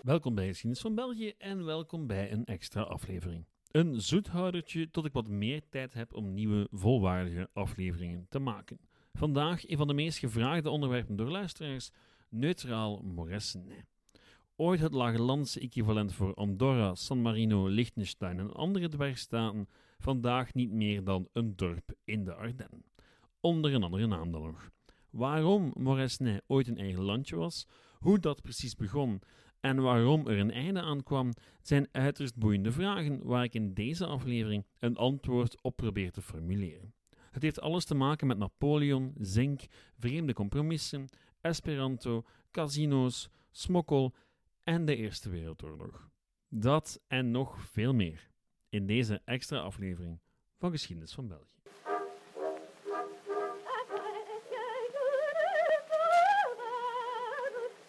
Welkom bij Geschiedenis van België en welkom bij een extra aflevering. Een zoethoudertje tot ik wat meer tijd heb om nieuwe, volwaardige afleveringen te maken. Vandaag een van de meest gevraagde onderwerpen door luisteraars: neutraal Moresnet. Ooit het Lagelandse equivalent voor Andorra, San Marino, Liechtenstein en andere dwergstaten, vandaag niet meer dan een dorp in de Ardennen. Onder een andere naam dan nog. Waarom Moresnet ooit een eigen landje was, hoe dat precies begon en waarom er een einde aan kwam, zijn uiterst boeiende vragen waar ik in deze aflevering een antwoord op probeer te formuleren. Het heeft alles te maken met Napoleon, zink, vreemde compromissen, Esperanto, casino's, smokkel en de Eerste Wereldoorlog. Dat en nog veel meer in deze extra aflevering van Geschiedenis van België.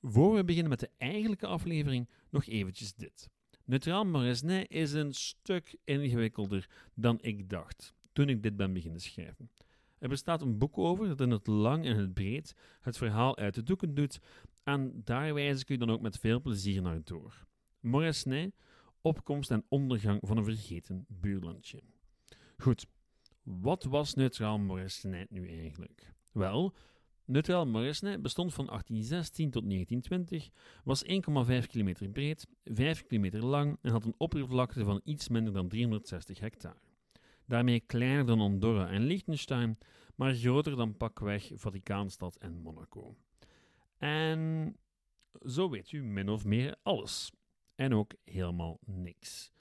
Voor we beginnen met de eigenlijke aflevering, nog eventjes dit. Neutraal Moresnet is een stuk ingewikkelder dan ik dacht toen ik dit ben beginnen schrijven. Er bestaat een boek over dat in het lang en het breed het verhaal uit de doeken doet en daar wijs ik u dan ook met veel plezier naar door. Moresnet, opkomst en ondergang van een vergeten buurlandje. Goed, wat was neutraal Moresnet nu eigenlijk? Wel, Neutraal Moresnet bestond van 1816 tot 1920, was 1,5 kilometer breed, 5 kilometer lang en had een oppervlakte van iets minder dan 360 hectare. Daarmee kleiner dan Andorra en Liechtenstein, maar groter dan pakweg Vaticaanstad en Monaco. En zo weet u min of meer alles. En ook helemaal niks.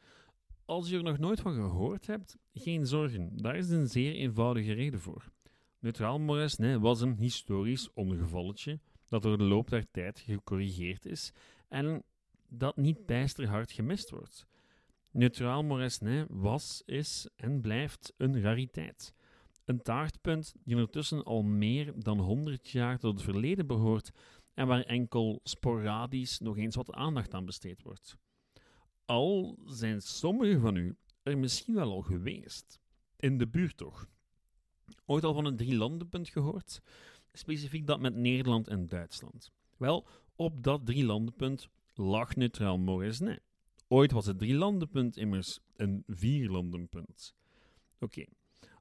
Als u er nog nooit van gehoord hebt, geen zorgen, daar is een zeer eenvoudige reden voor. Neutraal Moresnet was een historisch ongevalletje dat door de loop der tijd gecorrigeerd is en dat niet bijster hard gemist wordt. Neutraal Moresnet was, is en blijft een rariteit. Een taartpunt die ondertussen al meer dan 100 jaar tot het verleden behoort en waar enkel sporadisch nog eens wat aandacht aan besteed wordt. Al zijn sommigen van u er misschien wel al geweest. In de buurt toch? Ooit al van een drielandenpunt gehoord? Specifiek dat met Nederland en Duitsland. Wel, op dat drielandenpunt lag neutraal Moresnet. Ooit was het drielandenpunt immers een vierlandenpunt. Oké,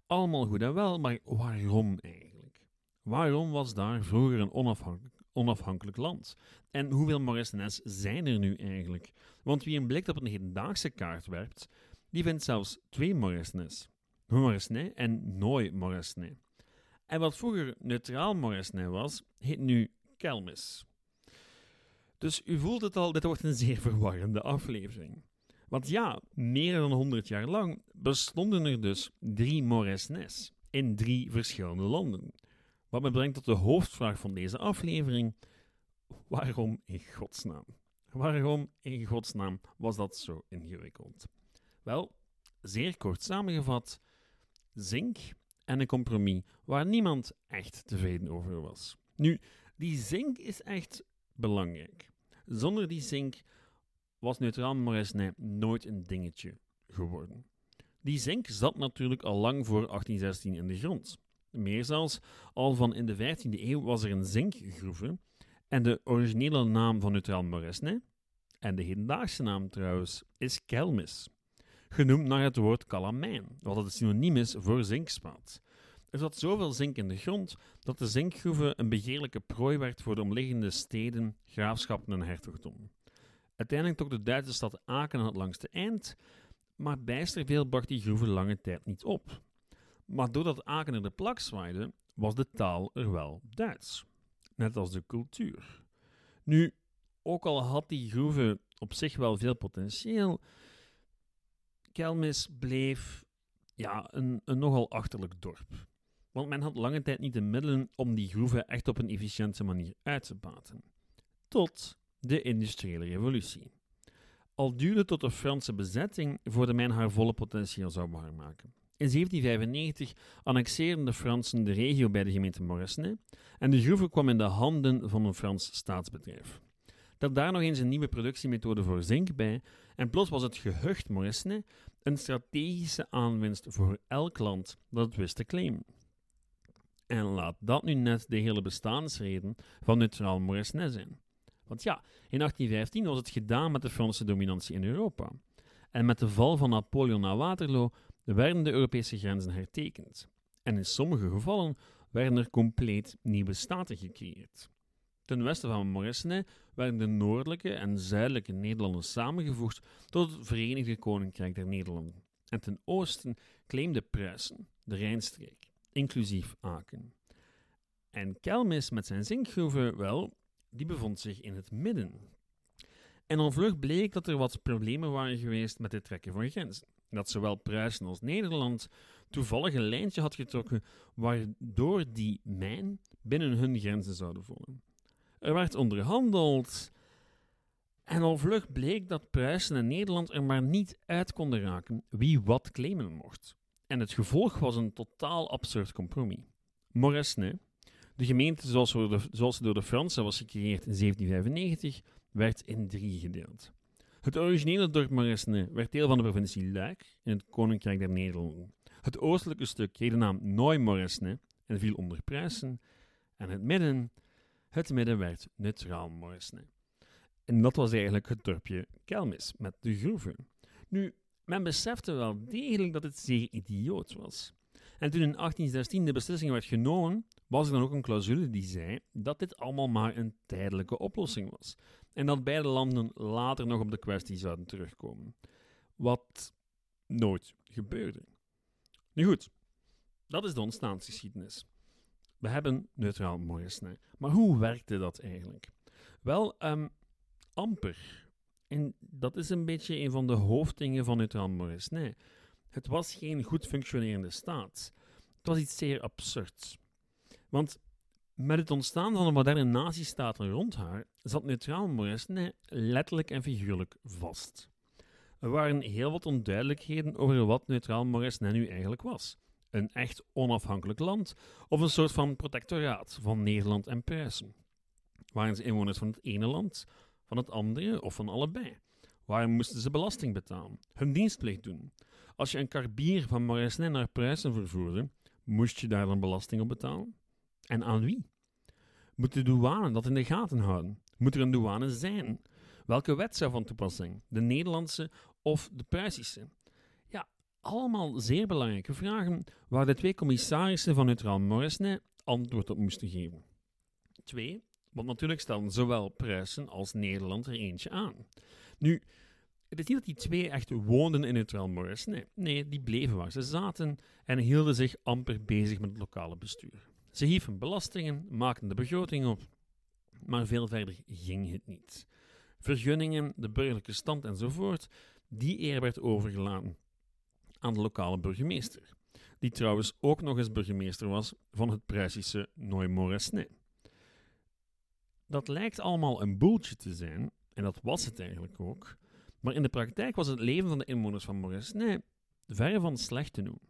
allemaal goed en wel, maar waarom eigenlijk? Waarom was daar vroeger een onafhankelijk, land? En hoeveel Moresnets zijn er nu eigenlijk? Want wie een blik op een hedendaagse kaart werpt, die vindt zelfs twee Moresnets. Moresnet en Nooi Moresnet. En wat vroeger neutraal Moresnet was, heet nu Kelmis. Dus u voelt het al, dit wordt een zeer verwarrende aflevering. Want ja, meer dan 100 jaar lang bestonden er dus drie Moresnets in drie verschillende landen. Wat me brengt tot de hoofdvraag van deze aflevering: waarom in godsnaam? Waarom in godsnaam was dat zo ingewikkeld? Wel, zeer kort samengevat, zink en een compromis waar niemand echt tevreden over was. Nu, die zink is echt belangrijk. Zonder die zink was neutraal Moresnet nooit een dingetje geworden. Die zink zat natuurlijk al lang voor 1816 in de grond. Meer zelfs, al van in de 15e eeuw was er een zinkgroeve en de originele naam van neutraal Moresnet, en de hedendaagse naam trouwens, is Kelmis genoemd naar het woord calamijn, wat het synoniem is voor zinkspaat. Er zat zoveel zink in de grond dat de zinkgroeve een begeerlijke prooi werd voor de omliggende steden, graafschappen en hertogdommen. Uiteindelijk trok de Duitse stad Aken aan het langste eind, maar bijster veel bracht die groeve lange tijd niet op. Maar doordat Aken er de plak zwaaide, was de taal er wel Duits. Net als de cultuur. Nu, ook al had die groeve op zich wel veel potentieel, Kelmis bleef ja, een, een nogal achterlijk dorp. Want men had lange tijd niet de middelen om die groeven echt op een efficiënte manier uit te baten. Tot de industriële revolutie. Al duurde tot de Franse bezetting voordat men haar volle potentieel zou waarmaken. In 1795 annexeerden de Fransen de regio bij de gemeente Moresnet en de groeve kwam in de handen van een Frans staatsbedrijf. Dat daar nog eens een nieuwe productiemethode voor zink bij en plots was het gehucht Moresnet een strategische aanwinst voor elk land dat het wist te claimen. En laat dat nu net de hele bestaansreden van neutraal Moresnet zijn. Want ja, in 1815 was het gedaan met de Franse dominantie in Europa. En met de val van Napoleon naar Waterloo werden de Europese grenzen hertekend. En in sommige gevallen werden er compleet nieuwe staten gecreëerd. Ten westen van Moresnet werden de noordelijke en zuidelijke Nederlanden samengevoegd tot het Verenigde Koninkrijk der Nederlanden. En ten oosten claimde Pruisen de Rijnstreek, inclusief Aken. En Kelmis met zijn zinkgroeven, wel, die bevond zich in het midden. En al vlug bleek dat er wat problemen waren geweest met het trekken van grenzen. Dat zowel Pruisen als Nederland toevallig een lijntje had getrokken waardoor die mijn binnen hun grenzen zouden vallen. Er werd onderhandeld en al vlug bleek dat Pruisen en Nederland er maar niet uit konden raken wie wat claimen mocht. En het gevolg was een totaal absurd compromis. Moresnet, de gemeente zoals, de, zoals ze door de Fransen was gecreëerd in 1795, werd in drie gedeeld. Het originele dorp Moresnet werd deel van de provincie Luik in het Koninkrijk der Nederlanden. Het oostelijke stuk kreeg de naam Nooi-Moresnet en viel onder Pruisen. En het midden, het midden werd neutraal Moresnet. En dat was eigenlijk het dorpje Kelmis met de groeven. Nu, men besefte wel degelijk dat het zeer idioot was. En toen in 1816 de beslissing werd genomen, was er dan ook een clausule die zei dat dit allemaal maar een tijdelijke oplossing was. En dat beide landen later nog op de kwestie zouden terugkomen. Wat nooit gebeurde. Nu goed, dat is de ontstaansgeschiedenis. We hebben neutraal Moresnet. Maar hoe werkte dat eigenlijk? Wel, um, amper. En dat is een beetje een van de hoofddingen van neutraal Moresnet. Het was geen goed functionerende staat. Het was iets zeer absurds. Want met het ontstaan van de moderne nazistaten rond haar zat neutraal Moresnet letterlijk en figuurlijk vast. Er waren heel wat onduidelijkheden over wat neutraal Moresnet nu eigenlijk was. Een echt onafhankelijk land of een soort van protectoraat van Nederland en Pruisen. Waren ze inwoners van het ene land, van het andere of van allebei? Waarom moesten ze belasting betalen? Hun dienstplicht doen? Als je een karbier van Moresnet naar Pruisen vervoerde, moest je daar dan belasting op betalen? En aan wie? Moet de douane dat in de gaten houden? Moet er een douane zijn? Welke wet zou van toepassing? De Nederlandse of de Pruisische? Allemaal zeer belangrijke vragen waar de twee commissarissen van Neutraal Moresnet antwoord op moesten geven. Twee, want natuurlijk stelden zowel Pruisen als Nederland er eentje aan. Nu, het is niet dat die twee echt woonden in Neutraal Moresnet. Nee, die bleven waar ze zaten en hielden zich amper bezig met het lokale bestuur. Ze hieven belastingen, maakten de begroting op, maar veel verder ging het niet. Vergunningen, de burgerlijke stand enzovoort, die eer werd overgelaten aan de lokale burgemeester, die trouwens ook nog eens burgemeester was van het Pruisische Noy-Moresnet. Dat lijkt allemaal een boeltje te zijn, en dat was het eigenlijk ook, maar in de praktijk was het leven van de inwoners van Moresnet verre van slecht te noemen.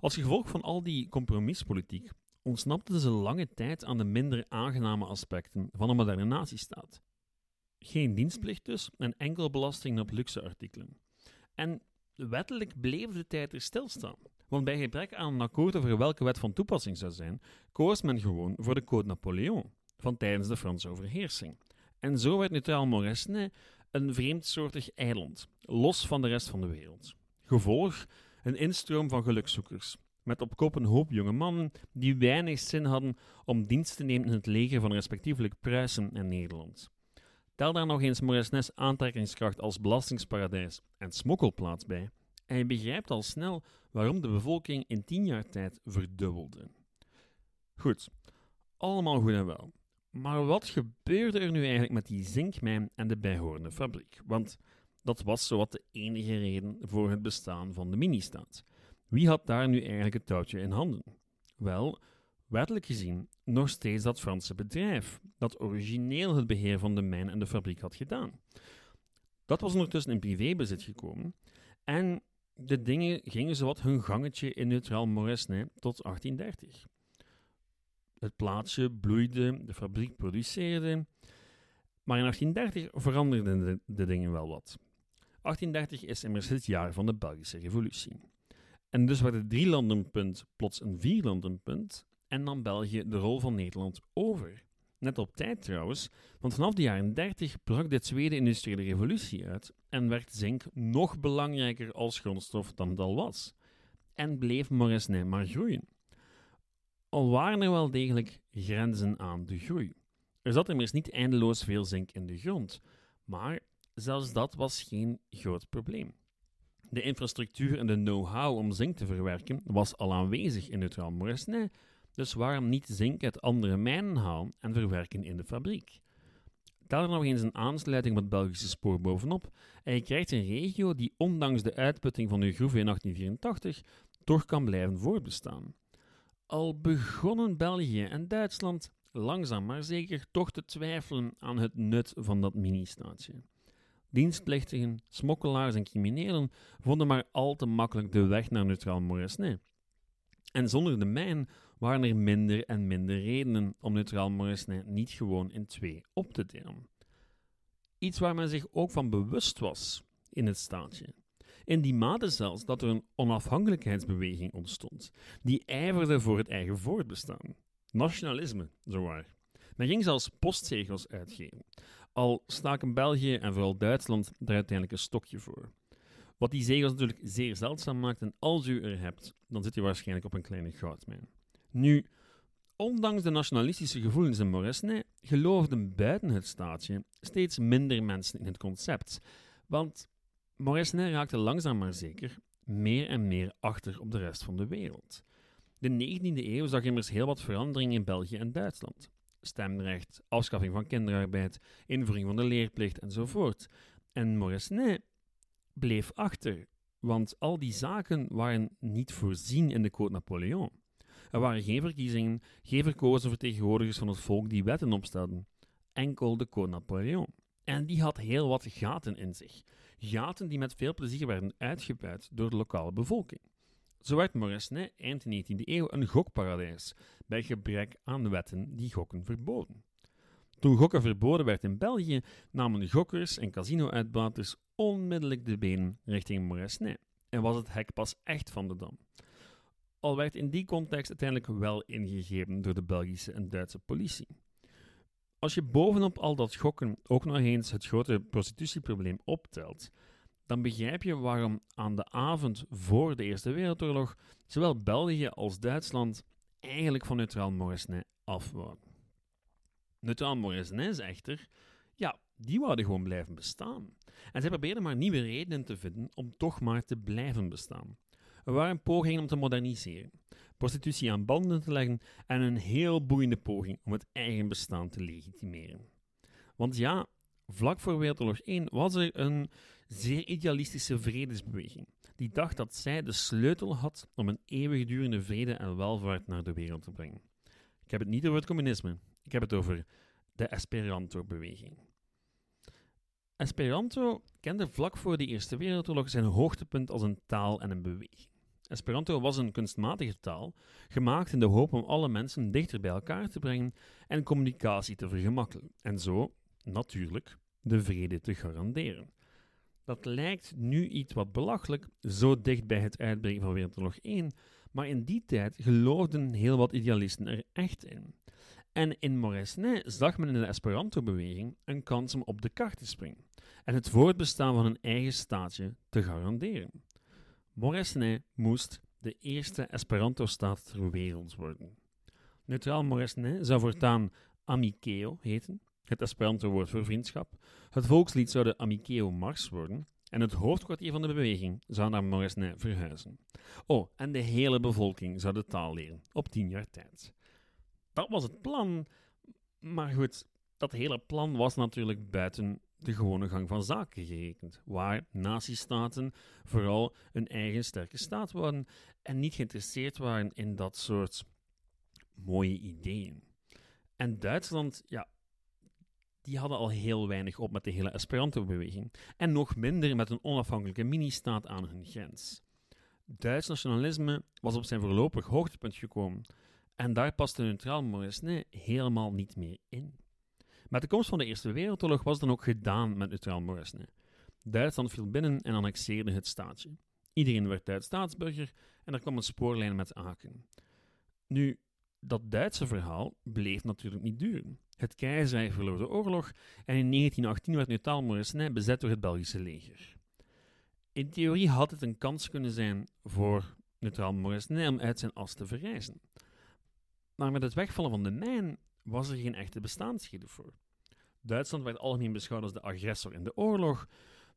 Als gevolg van al die compromispolitiek ontsnapten ze lange tijd aan de minder aangename aspecten van een moderne natiestaat. Geen dienstplicht dus en enkel belasting op luxe artikelen. En wettelijk bleef de tijd er stilstaan. Want bij gebrek aan een akkoord over welke wet van toepassing zou zijn, koos men gewoon voor de Code Napoleon van tijdens de Franse overheersing. En zo werd Neutraal Moresnet een vreemdsoortig eiland, los van de rest van de wereld. Gevolg een instroom van gelukzoekers, met op kop een hoop jonge mannen die weinig zin hadden om dienst te nemen in het leger van respectievelijk Pruisen en Nederland. Tel daar nog eens Moresnes aantrekkingskracht als belastingsparadijs en smokkelplaats bij, en je begrijpt al snel waarom de bevolking in tien jaar tijd verdubbelde. Goed, allemaal goed en wel. Maar wat gebeurde er nu eigenlijk met die zinkmijn en de bijhorende fabriek? Want dat was zowat de enige reden voor het bestaan van de ministaat. Wie had daar nu eigenlijk het touwtje in handen? Wel, wettelijk gezien nog steeds dat Franse bedrijf, dat origineel het beheer van de mijn en de fabriek had gedaan. Dat was ondertussen in privébezit gekomen en de dingen gingen zowat hun gangetje in neutraal Moresnet tot 1830. Het plaatsje bloeide, de fabriek produceerde, maar in 1830 veranderden de, de dingen wel wat. 1830 is immers het jaar van de Belgische Revolutie. En dus werd het drielandenpunt plots een vierlandenpunt en nam België de rol van Nederland over. Net op tijd trouwens, want vanaf de jaren 30 brak de tweede industriële revolutie uit en werd zink nog belangrijker als grondstof dan het al was. En bleef Moresnet maar groeien. Al waren er wel degelijk grenzen aan de groei. Er zat immers niet eindeloos veel zink in de grond, maar zelfs dat was geen groot probleem. De infrastructuur en de know-how om zink te verwerken was al aanwezig in Neutraal Moresnet, dus waarom niet zink uit andere mijnen halen en verwerken in de fabriek? Tel er nog eens een aansluiting met het Belgische spoor bovenop en je krijgt een regio die ondanks de uitputting van de groeven in 1884 toch kan blijven voortbestaan. Al begonnen België en Duitsland langzaam maar zeker toch te twijfelen aan het nut van dat mini-staatje. Dienstplichtigen, smokkelaars en criminelen vonden maar al te makkelijk de weg naar Neutraal Moresnet. En zonder de mijn waren er minder en minder redenen om Neutraal Moresnet niet gewoon in twee op te delen. Iets waar men zich ook van bewust was in het staatje. In die mate zelfs dat er een onafhankelijkheidsbeweging ontstond, die ijverde voor het eigen voortbestaan. Nationalisme, zowaar. Men ging zelfs postzegels uitgeven. Al staken België en vooral Duitsland daar uiteindelijk een stokje voor. Wat die zegels natuurlijk zeer zeldzaam maakt, en als u er hebt, dan zit u waarschijnlijk op een kleine goudmijn. Nu, ondanks de nationalistische gevoelens in Moresnet, geloofden buiten het staatje steeds minder mensen in het concept. Want Moresnet raakte langzaam maar zeker meer en meer achter op de rest van de wereld. De 19e eeuw zag immers heel wat veranderingen in België en Duitsland. Stemrecht, afschaffing van kinderarbeid, invoering van de leerplicht enzovoort. En Moresnet bleef achter, want al die zaken waren niet voorzien in de Code Napoleon. Er waren geen verkiezingen, geen verkozen vertegenwoordigers van het volk die wetten opstelden. Enkel de Code Napoleon. En die had heel wat gaten in zich. Gaten die met veel plezier werden uitgebuit door de lokale bevolking. Zo werd Moresnet eind 19e eeuw een gokparadijs, bij gebrek aan wetten die gokken verboden. Toen gokken verboden werd in België, namen gokkers en casino-uitbaters onmiddellijk de benen richting Moresnet en was het hek pas echt van de dam. Al werd in die context uiteindelijk wel ingegrepen door de Belgische en Duitse politie. Als je bovenop al dat gokken ook nog eens het grote prostitutieprobleem optelt, dan begrijp je waarom aan de avond voor de Eerste Wereldoorlog zowel België als Duitsland eigenlijk van neutraal Moresnet af waren. Neutraal Moresnet echter, ja, die wouden gewoon blijven bestaan. En zij probeerden maar nieuwe redenen te vinden om toch maar te blijven bestaan. Er waren pogingen om te moderniseren, prostitutie aan banden te leggen en een heel boeiende poging om het eigen bestaan te legitimeren. Want ja, vlak voor Wereldoorlog 1 was er een zeer idealistische vredesbeweging, die dacht dat zij de sleutel had om een eeuwigdurende vrede en welvaart naar de wereld te brengen. Ik heb het niet over het communisme, ik heb het over de Esperanto-beweging. Esperanto kende vlak voor de Eerste Wereldoorlog zijn hoogtepunt als een taal en een beweging. Esperanto was een kunstmatige taal, gemaakt in de hoop om alle mensen dichter bij elkaar te brengen en communicatie te vergemakkelijken, en zo, natuurlijk, de vrede te garanderen. Dat lijkt nu iets wat belachelijk, zo dicht bij het uitbreken van Wereldoorlog 1, maar in die tijd geloofden heel wat idealisten er echt in. En in Moresnet zag men in de Esperanto-beweging een kans om op de kaart te springen en het voortbestaan van een eigen staatje te garanderen. Moresnet moest de eerste Esperanto-staat ter wereld worden. Neutraal Moresnet zou voortaan Amikeo heten, het Esperanto-woord voor vriendschap. Het volkslied zou de Amikeo Mars worden en het hoofdkwartier van de beweging zou naar Moresnet verhuizen. Oh, en de hele bevolking zou de taal leren, op tien jaar tijd. Dat was het plan, maar goed, dat hele plan was natuurlijk buiten de gewone gang van zaken gerekend, waar natiestaten vooral een eigen sterke staat waren en niet geïnteresseerd waren in dat soort mooie ideeën. En Duitsland, ja, die hadden al heel weinig op met de hele Esperanto-beweging en nog minder met een onafhankelijke mini-staat aan hun grens. Duits nationalisme was op zijn voorlopig hoogtepunt gekomen en daar paste neutraal Moresnet helemaal niet meer in. Met de komst van de Eerste Wereldoorlog was dan ook gedaan met neutraal Moresnet. Duitsland viel binnen en annexeerde het staatje. Iedereen werd Duits staatsburger en er kwam een spoorlijn met Aken. Nu, dat Duitse verhaal bleef natuurlijk niet duren. Het keizerrijk verloor de oorlog en in 1918 werd Neutraal Moresnet bezet door het Belgische leger. In theorie had het een kans kunnen zijn voor Neutraal Moresnet om uit zijn as te verrijzen. Maar met het wegvallen van de mijn was er geen echte bestaansreden voor. Duitsland werd algemeen beschouwd als de agressor in de oorlog,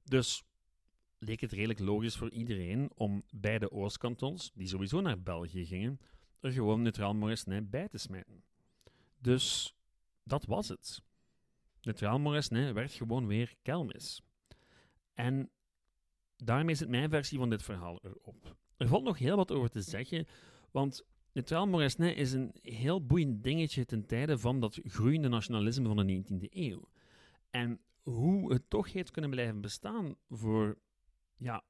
dus leek het redelijk logisch voor iedereen om beide oostkantons, die sowieso naar België gingen, er gewoon neutraal Moresnet bij te smijten. Dus dat was het. Neutraal Moresnet werd gewoon weer Kelmis. En daarmee zit mijn versie van dit verhaal erop. Er valt nog heel wat over te zeggen, want Neutraal Moresnet is een heel boeiend dingetje ten tijde van dat groeiende nationalisme van de 19e eeuw. En hoe het toch heeft kunnen blijven bestaan voor ja,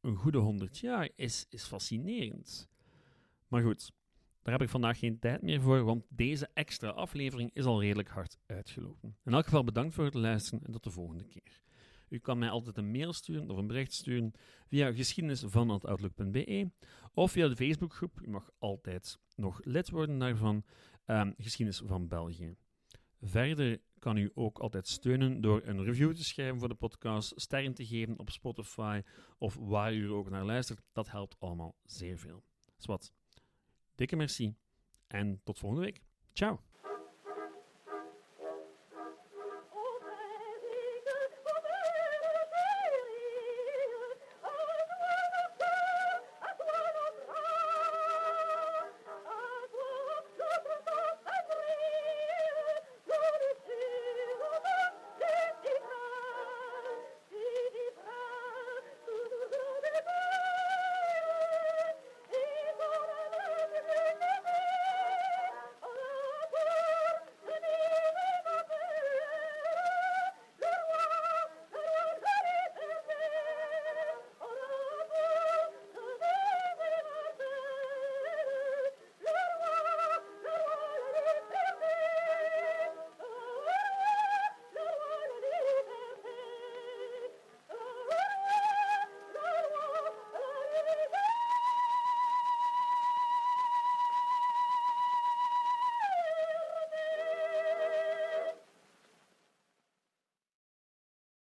een goede honderd jaar is, is fascinerend. Maar goed, daar heb ik vandaag geen tijd meer voor, want deze extra aflevering is al redelijk hard uitgelopen. In elk geval bedankt voor het luisteren en tot de volgende keer. U kan mij altijd een mail sturen of een bericht sturen via geschiedenisvan.outlook.be of via de Facebookgroep. U mag altijd nog lid worden daarvan, um, Geschiedenis van België. Verder kan u ook altijd steunen door een review te schrijven voor de podcast, sterren te geven op Spotify of waar u er ook naar luistert. Dat helpt allemaal zeer veel. Dus wat, dikke merci en tot volgende week. Ciao!